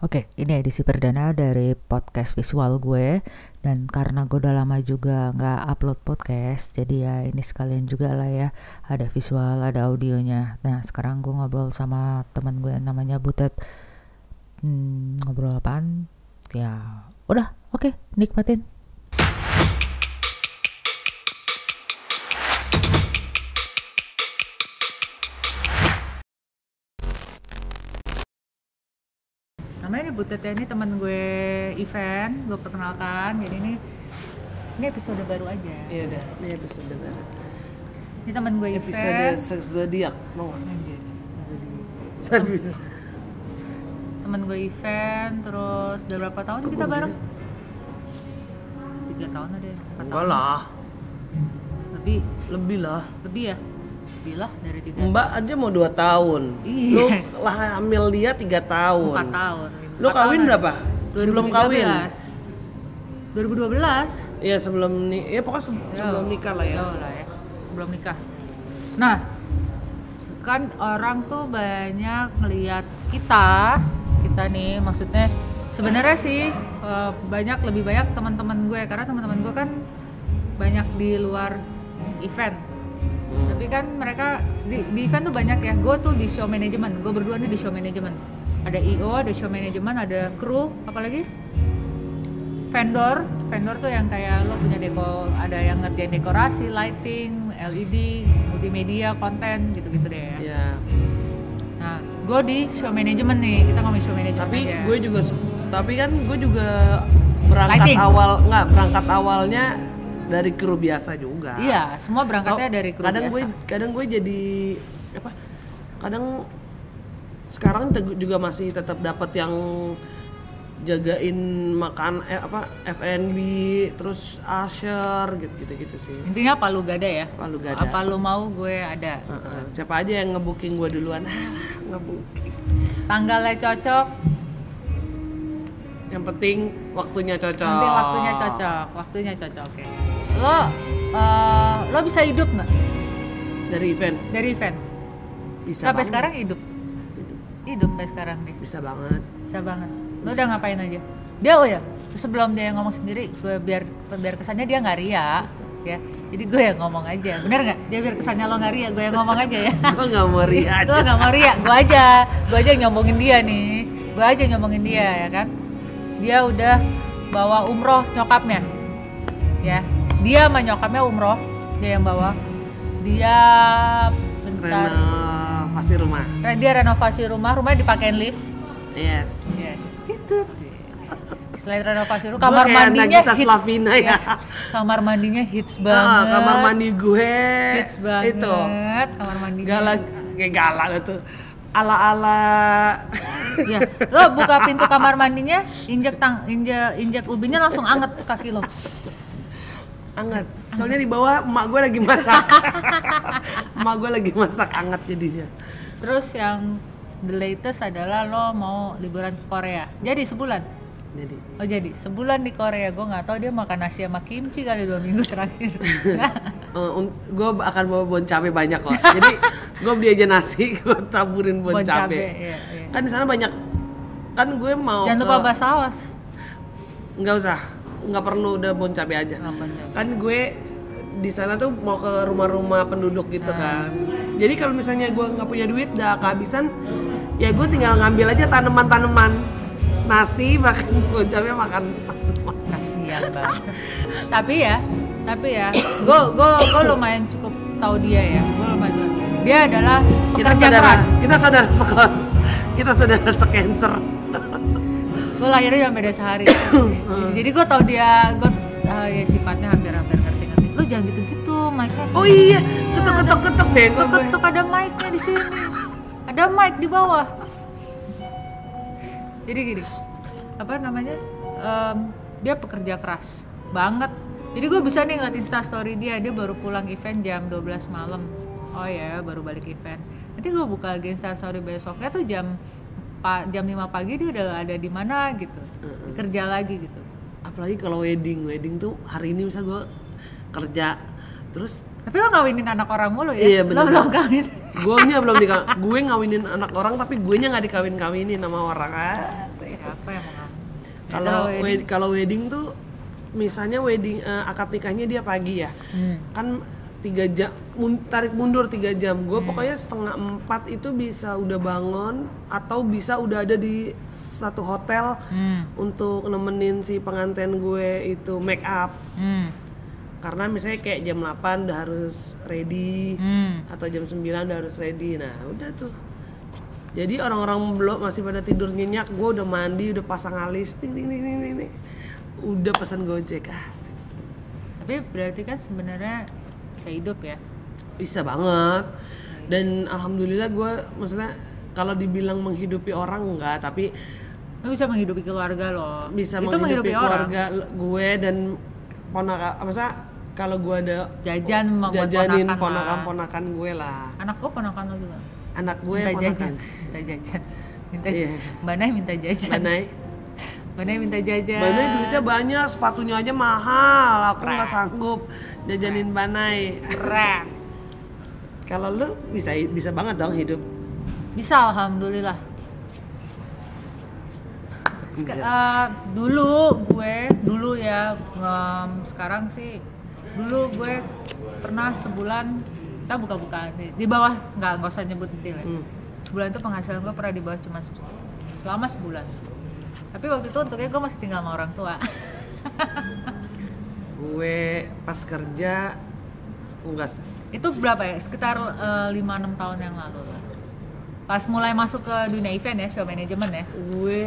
Oke, ini edisi perdana dari podcast visual gue dan karena gue udah lama juga nggak upload podcast, jadi ya ini sekalian juga lah ya ada visual, ada audionya. Nah sekarang gue ngobrol sama teman gue namanya Butet. Hmm, ngobrol apaan? Ya udah, oke, nikmatin. Namanya nih Butet ya ini teman gue event gue perkenalkan jadi ini ini episode baru aja Iya udah, ini episode baru. ini teman gue Episode event zodiak mau nggak? Anjir, Tapi teman gue event terus udah berapa tahun Kok kita bareng tiga tahun ada ya empat enggak tahun lah, lebih lebih lah. lebih ya lebih lah dari tiga Mbak aja mau 2 tahun. Iya. Lu lah hamil dia 3 tahun. empat tahun Empat kawin berapa? ada. Sebelum kawin? 2013 Iya sebelum nih, ya pokoknya se- Ya. sebelum nikah lah ya. Jauh lah ya, sebelum nikah. Nah, kan orang tuh banyak ngelihat kita, kita nih maksudnya sebenarnya sih eh, banyak lebih banyak teman-teman gue karena teman-teman gue kan banyak di luar event. Hmm. Tapi kan mereka di, di event tuh banyak ya. Gue tuh di show management. Gue berdua nih di show management. Ada IO, ada show management, ada kru, apalagi vendor. Vendor tuh yang kayak lo punya deko, ada yang ngerjain dekorasi, lighting, LED, multimedia, konten gitu-gitu deh ya. Iya. Nah, gue di show management nih. Kita ngomongin show management Tapi aja. gue juga tapi kan gue juga berangkat Lighting. awal nggak berangkat awalnya dari kru biasa juga. Iya, semua berangkatnya Oh, dari kru kadang biasa. gue kadang gue jadi apa kadang sekarang juga masih tetap dapat yang jagain makan eh, apa F&B terus usher gitu gitu gitu sih Intinya apa lu gada ya? Apa lu gada. Apa lu mau gue ada. Heeh. siapa aja yang ngebooking gue duluan ngebooking Tanggalnya cocok, yang penting waktunya cocok nanti waktunya cocok, waktunya cocok. Oke. Lo eh, lo bisa hidup nggak dari event dari event? bisa Sampai banget. sekarang hidup, hidup sampai sekarang nih. bisa banget Bisa banget. Lo udah ngapain aja? Dia oh ya, terus sebelum dia ngomong sendiri, gue biar biar kesannya dia nggak ria, ya. Jadi gue yang ngomong aja, bener nggak? Dia biar kesannya lo nggak ria, gue yang ngomong aja ya. gue nggak mau ria Lo nggak mau ria, gue aja, gue aja yang nyombongin dia nih, gue aja yang nyombongin dia ya kan. Dia udah bawa umroh nyokapnya, ya. Dia sama nyokapnya umroh, dia yang bawa. Dia bentar, renovasi rumah dia renovasi rumah, rumahnya dipakein lift. yes Yes, gitu. Selain renovasi rumah, kamar mandinya Nagita hits. Slavina ya. Yes, Kamar mandinya hits Ah, banget. kamar mandi gue hits banget. itu Kamar mandinya. galak kayak galak itu ala ala Ya, lo buka pintu kamar mandinya, injek tang, injek injek ubinya langsung anget kaki lo. Anget soalnya di bawah emak gue lagi masak emak gue lagi masak anget jadinya Terus yang the latest adalah lo mau liburan ke Korea. Jadi sebulan. jadi Oh jadi sebulan di Korea. Gue nggak tahu dia makan nasi sama kimchi kali dua minggu terakhir. gue akan bawa bon cabe banyak kok jadi gue beli aja nasi gue taburin bon, Bon cabe, cabe, iya, iya. kan di sana banyak kan gue mau Jangan ke- lupa bahasa awas. nggak usah nggak perlu udah bon cabe aja. Kan gue di sana tuh mau ke rumah-rumah penduduk gitu kan. Jadi kalau misalnya gue nggak punya duit udah kehabisan ya gue tinggal ngambil aja tanaman-tanaman. Nasi makan bon cabe makan kasihan banget. Tapi ya tapi ya gue gue gue lumayan cukup tahu dia ya. Gue lumayan dia adalah kita pekerja saudara keras. Kita saudara sekos kita saudara sekancer gue lahirnya yang beda sehari. Jadi gue tahu dia gue ah, ya sifatnya hampir hampir ngerti ngerti. Lu jangan gitu gitu mic-nya. Oh iya ketuk ketuk ketuk bego ketuk gue ketuk ada mic-nya di sini. Ada mic di bawah. Jadi gini apa namanya em, dia pekerja keras banget. Jadi gue bisa nih ngeliat instastory dia dia baru pulang event jam 12 malam. Oh ya baru balik event. Nanti gue buka lagi instastory besoknya tuh jam jam 5 pagi dia udah ada di mana gitu kerja lagi gitu apalagi kalau wedding wedding tuh hari ini misal gue kerja terus tapi lo ngawinin anak orang mulu ya Iya, lo bener. belum kawin gue nya belum dikawin gue ngawinin anak orang tapi gue nya nggak dikawin kawinin sama orang ah siapa yang mau ngambil Kalau wedding. wed- kalau wedding tuh misalnya wedding eh, akad nikahnya dia pagi ya. Hmm. Kan tiga jam mun- tarik mundur tiga jam gue pokoknya setengah empat itu bisa udah bangun atau bisa udah ada di satu hotel Hmm. untuk nemenin si pengantin gue itu make up Hmm. karena misalnya kayak jam 8 udah harus ready Hmm. atau jam 9 udah harus ready nah udah tuh jadi orang-orang belum masih pada tidur nyenyak gue udah mandi udah pasang alis ting ting ting ting, ting. udah pesan gojek asik tapi berarti kan sebenarnya bisa hidup ya? Bisa banget. Dan alhamdulillah gue maksudnya kalau dibilang menghidupi orang enggak. Tapi lo bisa menghidupi keluarga lo. Bisa itu menghidupi menghidupi keluarga gue dan ponakan maksudnya kalau gue ada jajan jajanin ponakan ponakan-ponakan gue lah. Anak gue ponakan lo juga? Anak gue minta ponakan. jajan. Minta jajan. Minta Iya. Mbak Nay minta jajan. Mbak Nay minta jajan? Banai duitnya banyak sepatunya aja mahal. Aku nggak sanggup jajanin Banai keren. Kalau lu bisa bisa banget dong hidup. Bisa alhamdulillah. Eh, dulu gue dulu ya em, sekarang sih dulu gue pernah sebulan kita buka-bukaan nih. di bawah nggak nggak usah nyebut detail ya. Hmm. sebulan itu penghasilan gue pernah di bawah cuma se- selama sebulan tapi waktu itu untuknya gue masih tinggal sama orang tua gue pas kerja enggak sih. itu berapa ya sekitar 5-6 tahun yang lalu lah. pas mulai masuk ke dunia event ya show management ya gue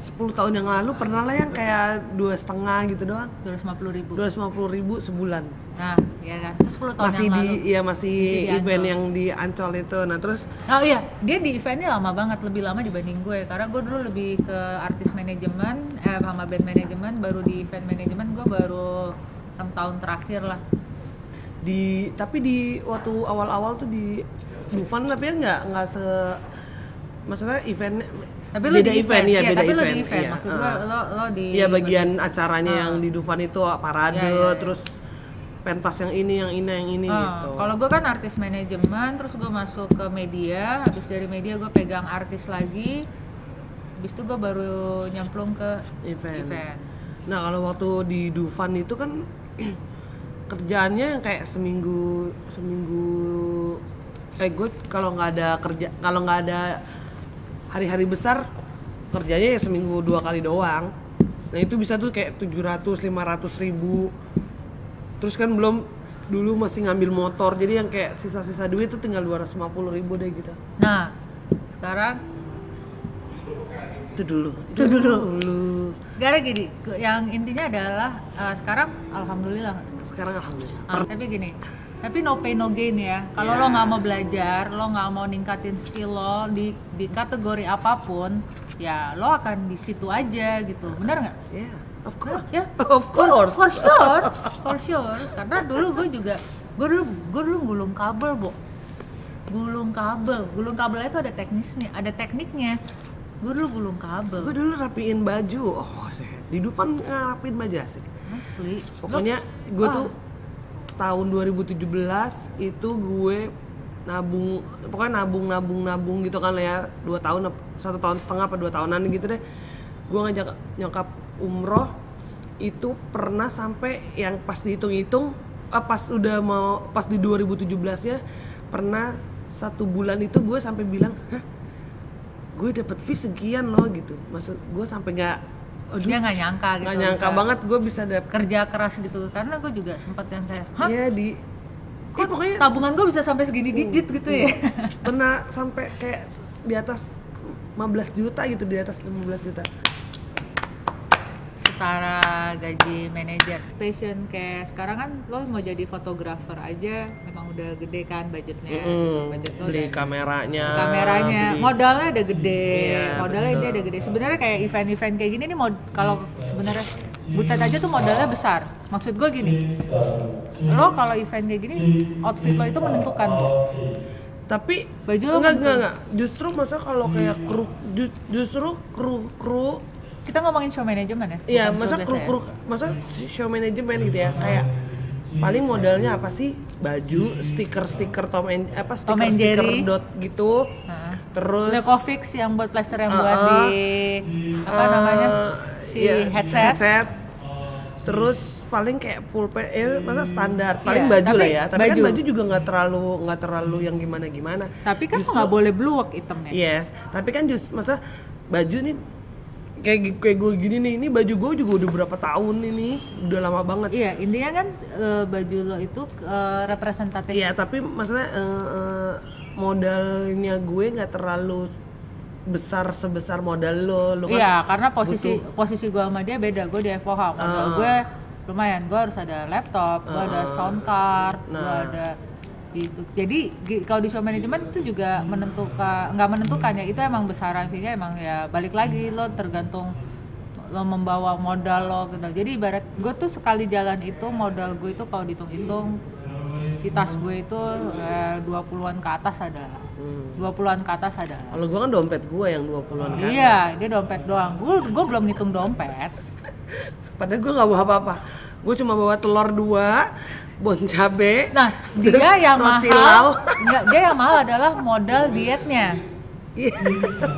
10 tahun yang lalu pernah lah yang kayak dua setengah gitu doang. 250 ribu. 250 ribu sebulan. Nah ya kan? Terus 10 tahun masih yang di lalu. ya masih, Masih di event Ancol. yang di Ancol itu. Nah terus? Oh iya, dia di eventnya lama banget, lebih lama dibanding gue. Karena gue dulu lebih ke artis manajemen, eh sama band manajemen, baru di event manajemen gue baru 6 tahun terakhir lah. di tapi di waktu awal-awal tuh di Dufan tapi ya nggak nggak se maksudnya event Tapi lu beda di event, ya, iya, beda tapi event di event. iya, Maksud uh. gue lo lo di Iya bagian acaranya yang di Dufan itu parade Iya, iya, iya. terus pentas yang ini yang ini yang ini Ah, gitu. Kalau gue kan artis manajemen, terus gue masuk ke media, habis dari media gue pegang artis lagi, habis itu gue baru nyemplung ke event. event. Nah kalau waktu di Dufan itu kan kerjaannya yang kayak seminggu seminggu eh gue kalau nggak ada kerja kalau nggak ada hari-hari besar kerjanya ya seminggu dua kali doang. Nah itu bisa tuh kayak 700 500 ribu. Terus kan belum dulu masih ngambil motor jadi yang kayak sisa-sisa duit tuh tinggal 250 ribu deh gitu. Nah, sekarang Itu dulu. Itu dulu. dulu. sekarang gini, yang intinya adalah eh, sekarang alhamdulillah Sekarang alhamdulillah. Ah, tapi gini, tapi no pain no gain ya. Kalau lo nggak mau belajar, lo nggak mau ningkatin skill lo di di kategori apa pun, ya lo akan di situ aja gitu. Bener nggak? Yeah, of course. Ya, Of course. for sure, for sure. Karena dulu gue juga, gue dulu gue dulu gulung kabel, bo. Gulung kabel, gulung kabel itu ada teknisnya, ada tekniknya. Gue dulu gulung kabel. Gue dulu rapiin baju. Oh, saya di Dufan ngerapiin baju asik. Asli. Pokoknya gue tuh tahun 2017 itu gue nabung pokoknya nabung nabung nabung gitu kan ya. Dua tahun satu tahun setengah apa dua tahunan gitu deh. Gue ngajak nyokap umroh itu pernah sampai yang pas dihitung-hitung ah, pas udah mau pas di 2017 nya pernah satu bulan itu gue sampai bilang hah gue dapet fee sekian loh gitu. Maksud gue sampai nggak aduh dia nggak nyangka gitu. nggak nyangka banget gue bisa dapet kerja keras gitu. Karena gue juga sempat yang kayak, hah? Iya di Kok Ih, pokoknya tabungan gue bisa sampai segini digit gitu ya? pernah sampai kayak di atas 15 juta gitu di atas 15 juta. Setara gaji manajer passion kayak sekarang kan lo mau jadi fotografer aja memang udah gede kan budgetnya Mm, budget lo beli dan kameranya. kameranya beli- modalnya udah gede Iya, modalnya betul. dia udah gede sebenarnya kayak event-event kayak gini nih mod kalau sebenarnya butet aja tuh modalnya besar maksud gue gini lo kalau event kayak gini outfit lo itu menentukan Tapi Baju lo enggak enggak enggak. Justru masa kalau kayak kru ju- justru kru kru kita ngomongin show manajemen ya Iya, masa showbiz kru ya? kru masa show management gitu ya kayak paling modalnya apa sih baju stiker stiker Tom and apa Tom stiker and stiker Jerry. dot gitu Hah. terus Lekovic yang buat plaster yang buat Uh-uh. di apa eh, namanya si iya, headset. terus paling kayak pulpen ya masa standar paling Iya, baju tapi lah ya tapi baju. kan baju juga nggak terlalu nggak terlalu yang gimana gimana Tapi kan Justru- nggak boleh blue work itemnya. yes tapi kan just masa baju nih kayak kayak gue gini nih ini baju gue juga udah berapa tahun ini udah lama banget Iya, intinya kan eh, baju lo itu eh, representatif. Iya, tapi maksudnya eh, eh, modalnya gue nggak terlalu besar sebesar modal lo. Lo kan Iya, karena posisi posisi gua sama dia beda. Gue di FOH, modal Ah. gue lumayan. Gue harus ada laptop, gue ada sound card, gue Nah. ada di. Jadi kalau di show management itu juga menentukan, nggak menentukan ya. Itu emang besaran fee-nya emang ya balik lagi lo tergantung lo membawa modal lo gitu. Jadi ibarat gue tuh sekali jalan itu modal gue itu kalau dihitung-hitung di tas gue itu eh, 20-an ke atas ada. Hmm. 20-an ke atas ada. Kalau gue kan dompet gue yang 20-an kan. Iya, dia dompet doang. Gue gue belum ngitung dompet. Padahal gue nggak bawa apa-apa. Gue cuma bawa telur dua, bon cabe. Nah, terus dia yang roti mahal, lau. enggak, dia yang mahal adalah modal dietnya. Iya.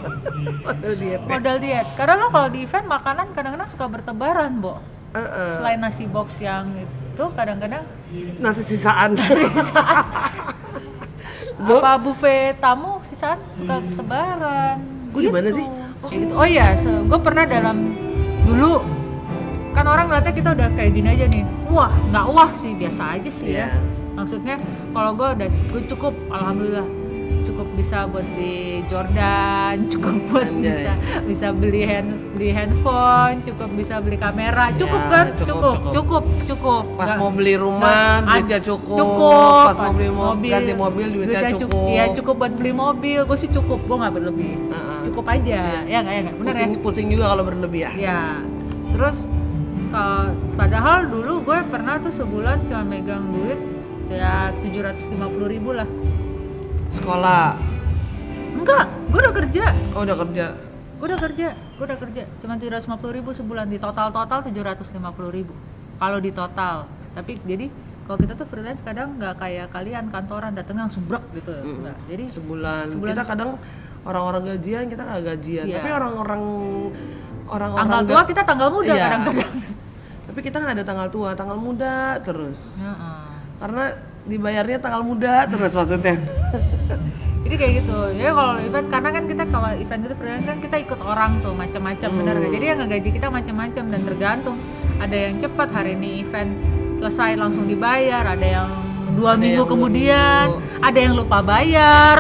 Modal diet. Modal diet. Karena lo kalau di event makanan kadang-kadang suka bertebaran, Bo. Eh, eh. Selain nasi box yang itu kadang-kadang Nasi sisaan. Gue apa buffet tamu sisaan suka bertebaran. Gua di mana sih? Kayak gitu. Oh iya, gue pernah dalam dulu orang ngeliatnya kita udah kayak gini aja nih. Wah, nggak wah sih, biasa aja sih ya. Iya. Maksudnya kalau gue udah gue cukup, alhamdulillah cukup bisa buat di Jordan, cukup buat Anjay. bisa bisa beli hand beli handphone, cukup bisa beli kamera, cukup Ya, kan? cukup, Cukup, cukup. cukup, cukup. pas Nggak- mau beli rumah nggak- duitnya cukup. cukup. Pas, mau beli mobil, ganti mobil duitnya, cukup. Iya cukup buat beli mobil, gue sih cukup, gue nggak berlebih. Heeh. Cukup aja, ya nggak ya nggak, ya? Pusing, pusing juga kalau berlebih ya. Ya, terus ka- padahal dulu gue pernah tuh sebulan cuma megang duit ya 750.000 ribu lah. Sekolah. Enggak, gue udah kerja, Oh udah kerja. gue udah kerja, gue udah kerja, cuma 750.000 ribu sebulan di total total 750.000 ribu. Kalau di total, tapi jadi kalau kita tuh freelance kadang nggak kayak kalian kantoran datang langsung brek gitu, enggak. Jadi sebulan. Sebulan. Kita kadang orang-orang gajian kita nggak gajian. Iya. Tapi orang-orang orang-orang tanggal tua kita tanggal muda Iya. kadang-kadang. Tapi kita nggak ada tanggal tua, tanggal muda terus. Heeh. Karena dibayarnya tanggal muda terus maksudnya. Jadi kayak gitu. Ya kalau event karena kan kita kalau event gitu freelance kan kita ikut orang tuh macam-macam benar Hmm. gak? Jadi yang ngegaji kita macam-macam dan tergantung. Ada yang cepat hari ini event selesai langsung dibayar, ada yang dua Ada minggu yang kemudian, minggu. ada yang lupa bayar.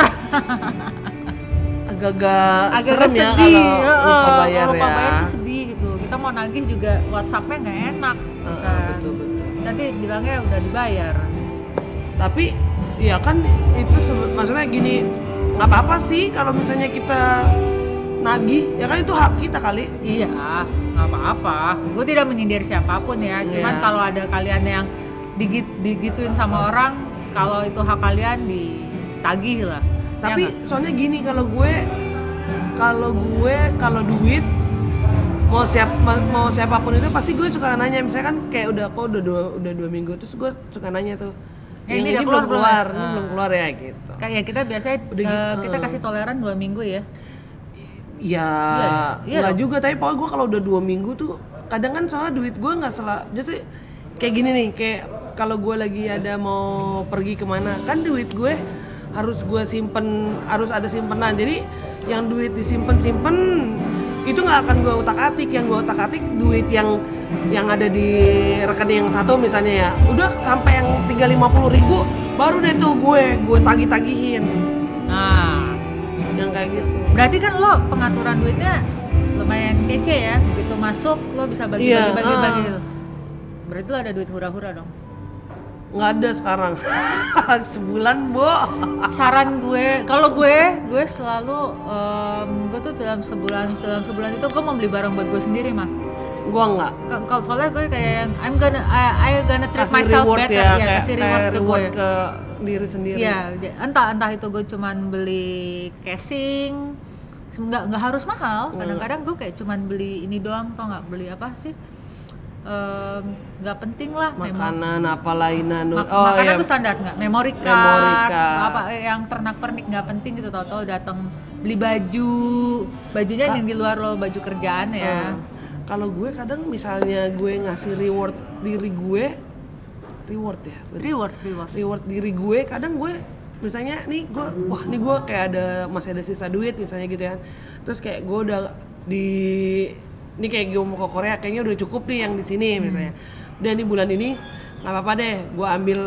Agak-agak Agak serem ya kalau lupa bayar lupa ya. bayar tuh sedih gitu. Kita mau nagih juga WhatsAppnya nggak enak. Heeh, kan. betul betul. Nanti bilangnya udah dibayar. Tapi ya kan itu maksudnya gini nggak apa-apa sih kalau misalnya kita nagih ya kan itu hak kita kali. Iya, nggak apa-apa. Gue tidak menyindir siapa pun ya. Cuman Iya. kalau ada kalian yang digit, digituin sama orang, kalau itu hak kalian ditagih lah. Ya Tapi nggak? soalnya gini kalau gue kalau gue kalau duit mau siap mau siapa pun itu pasti gue suka nanya misalnya kan kayak udah kok udah dua udah dua minggu terus gue suka nanya tuh Eh, yang ini ini, belum keluar belum ya?" keluar, Ah. belum keluar ya gitu. kayak kita biasanya Udah gitu, kita kasih toleran dua minggu ya. Ya, nggak dong. juga tapi pokoknya gue kalau udah dua minggu tuh kadang kan soalnya duit gue nggak salah jadi kayak gini nih kayak kalau gue lagi ada mau pergi ke mana kan duit gue harus gue simpen harus ada simpenan jadi yang duit disimpan simpen itu nggak akan gue utak atik yang gue utak atik duit yang yang ada di rekening yang satu misalnya ya udah sampai yang tinggal lima ribu baru deh tuh gue gue tagih tagihin Nah, yang kayak gitu berarti kan lo pengaturan duitnya lumayan kece ya. Begitu masuk lo bisa bagi-bagi Iya, bagi-bagi ah. gitu. Berarti lo ada duit hura-hura dong. Nggak ada sekarang. Sebulan bo. Saran gue kalau gue gue selalu em, gue tuh dalam sebulan dalam sebulan itu gue mau beli barang buat gue sendiri mah gua nggak. Ka- kalau soalnya gue kayak yang I'm gonna I, I gonna treat kasih myself reward better. ya, ya, kayak, kasih kayak reward ke reward gue. ke diri sendiri. J- entah entah itu gue cuman beli casing nggak nggak harus mahal. Kadang-kadang gue kayak cuman beli ini doang tau nggak? Beli apa sih Nggak penting lah makanan apa lainan? Mak- oh makanan iya. tuh standar nggak? Memory card, apa eh, yang pernak pernik nggak penting gitu tau-tau datang beli baju. Bajunya yang di luar lo baju kerjaan ya. Eh, kalau gue kadang misalnya gue ngasih reward diri gue reward ya? Bener. reward reward. Reward diri gue kadang gue misalnya nih gue wah nih gue kayak ada masih ada sisa duit misalnya gitu ya. Terus kayak gue udah di ini kayak gue mau ke Korea kayaknya udah cukup nih yang di sini misalnya udah nih bulan ini nggak apa-apa deh gue ambil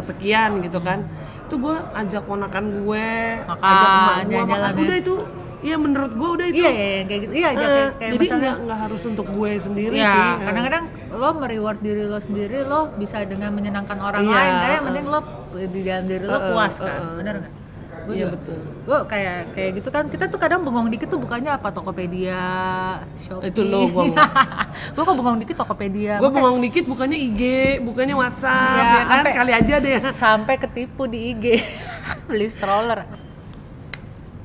sekian gitu kan itu gue ajak ponakan gue Makan, ajak emak gue makan ya. udah itu Iya menurut gue udah itu iya iya iya, kayak gitu iya aja Eh, kayak, kayak jadi misalnya nggak nggak harus untuk gue sendiri ya sih kadang-kadang lo mereward diri lo sendiri lo bisa dengan menyenangkan orang Iya, lain karena yang uh. penting lo di dalam diri lo Uh, uh, puas uh, kan uh. bener nggak gue Iya, juga betul. gue kayak kayak gitu kan. Kita tuh kadang bengong dikit tuh bukannya apa? Tokopedia Shopee. Itu lo bengong. gue kok bengong dikit Tokopedia? Gue bengong dikit bukannya IG bukannya WhatsApp Iya, ya kan? sampai- kali aja deh. sampai ketipu di IG beli stroller.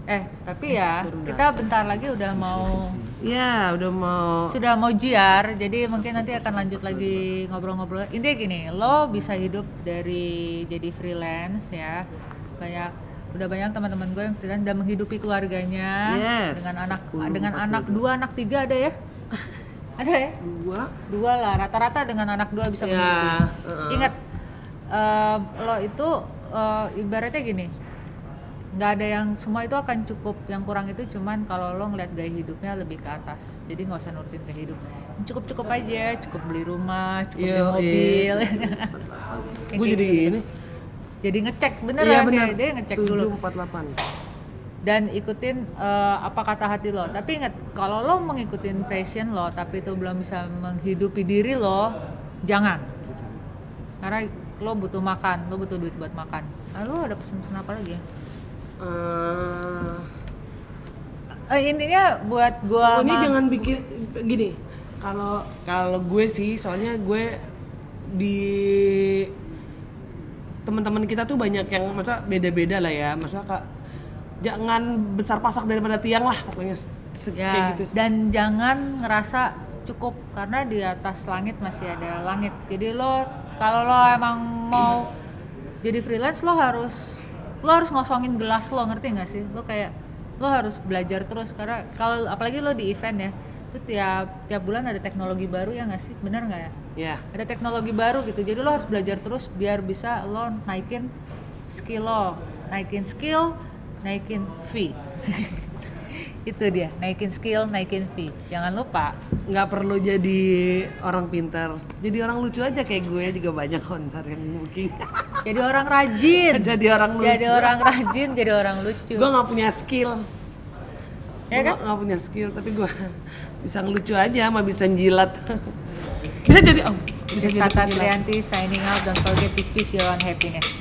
Eh tapi ya kita bentar lagi udah mau ya udah mau. sudah mau jiar jadi mungkin nanti akan lanjut lagi ngobrol-ngobrol. Intinya gini lo bisa hidup dari jadi freelance ya. Banyak udah banyak teman-teman gue yang freelance dan menghidupi keluarganya. Yes, dengan anak 10, dengan 40. anak dua anak tiga ada ya? Ada ya? Dua. Dua lah rata-rata dengan anak dua bisa Ya, menghidupi. heeh. ingat eh, lo itu eh, ibaratnya gini nggak ada yang semua itu akan cukup. Yang kurang itu cuman kalau lo ngeliat gaya hidupnya lebih ke atas. Jadi nggak usah nurutin ke hidup. Cukup cukup aja cukup beli rumah cukup beli Iya, mobil. Iya. Gue jadi gitu. ini jadi ngecek iya beneran benar dia, dia ngecek dulu. dan ikutin eh, apa kata hati lo. Tapi ingat kalau lo mengikutin passion lo tapi itu belum bisa menghidupi diri lo jangan. Karena lo butuh makan lo butuh duit buat makan. Lalu ada pesan-pesan apa lagi ya? Eh, Eh, intinya buat gua sama- jangan bikin gini. Kalau kalau gue sih soalnya gue di teman-teman kita tuh banyak yang masa beda-beda lah ya. Masa kak jangan besar pasak daripada tiang lah pokoknya ya kayak gitu. dan jangan ngerasa cukup karena di atas langit masih ada langit. Jadi lo kalau lo emang mau jadi freelance lo harus lo harus ngosongin gelas lo ngerti nggak sih? Lo kayak lo harus belajar terus karena kalau apalagi lo di event ya itu tiap tiap bulan ada teknologi baru ya nggak sih? Bener nggak ya? Ya. Ada teknologi baru gitu. Jadi lo harus belajar terus biar bisa lo naikin skill lo. Naikin skill naikin fee. Itu dia. Naikin skill naikin fee. Jangan lupa. Nggak perlu jadi orang pintar. Jadi orang lucu aja kayak gue juga banyak konter yang mungkin. Jadi orang rajin. Jadi orang lucu. jadi orang rajin jadi orang lucu. Gue nggak punya skill. Ya kan? nggak- nggak punya skill tapi gue bisa ngelucu aja sama bisa jilat bisa jadi oh bisa is jadi. Trianti signing out don't forget to choose your own happiness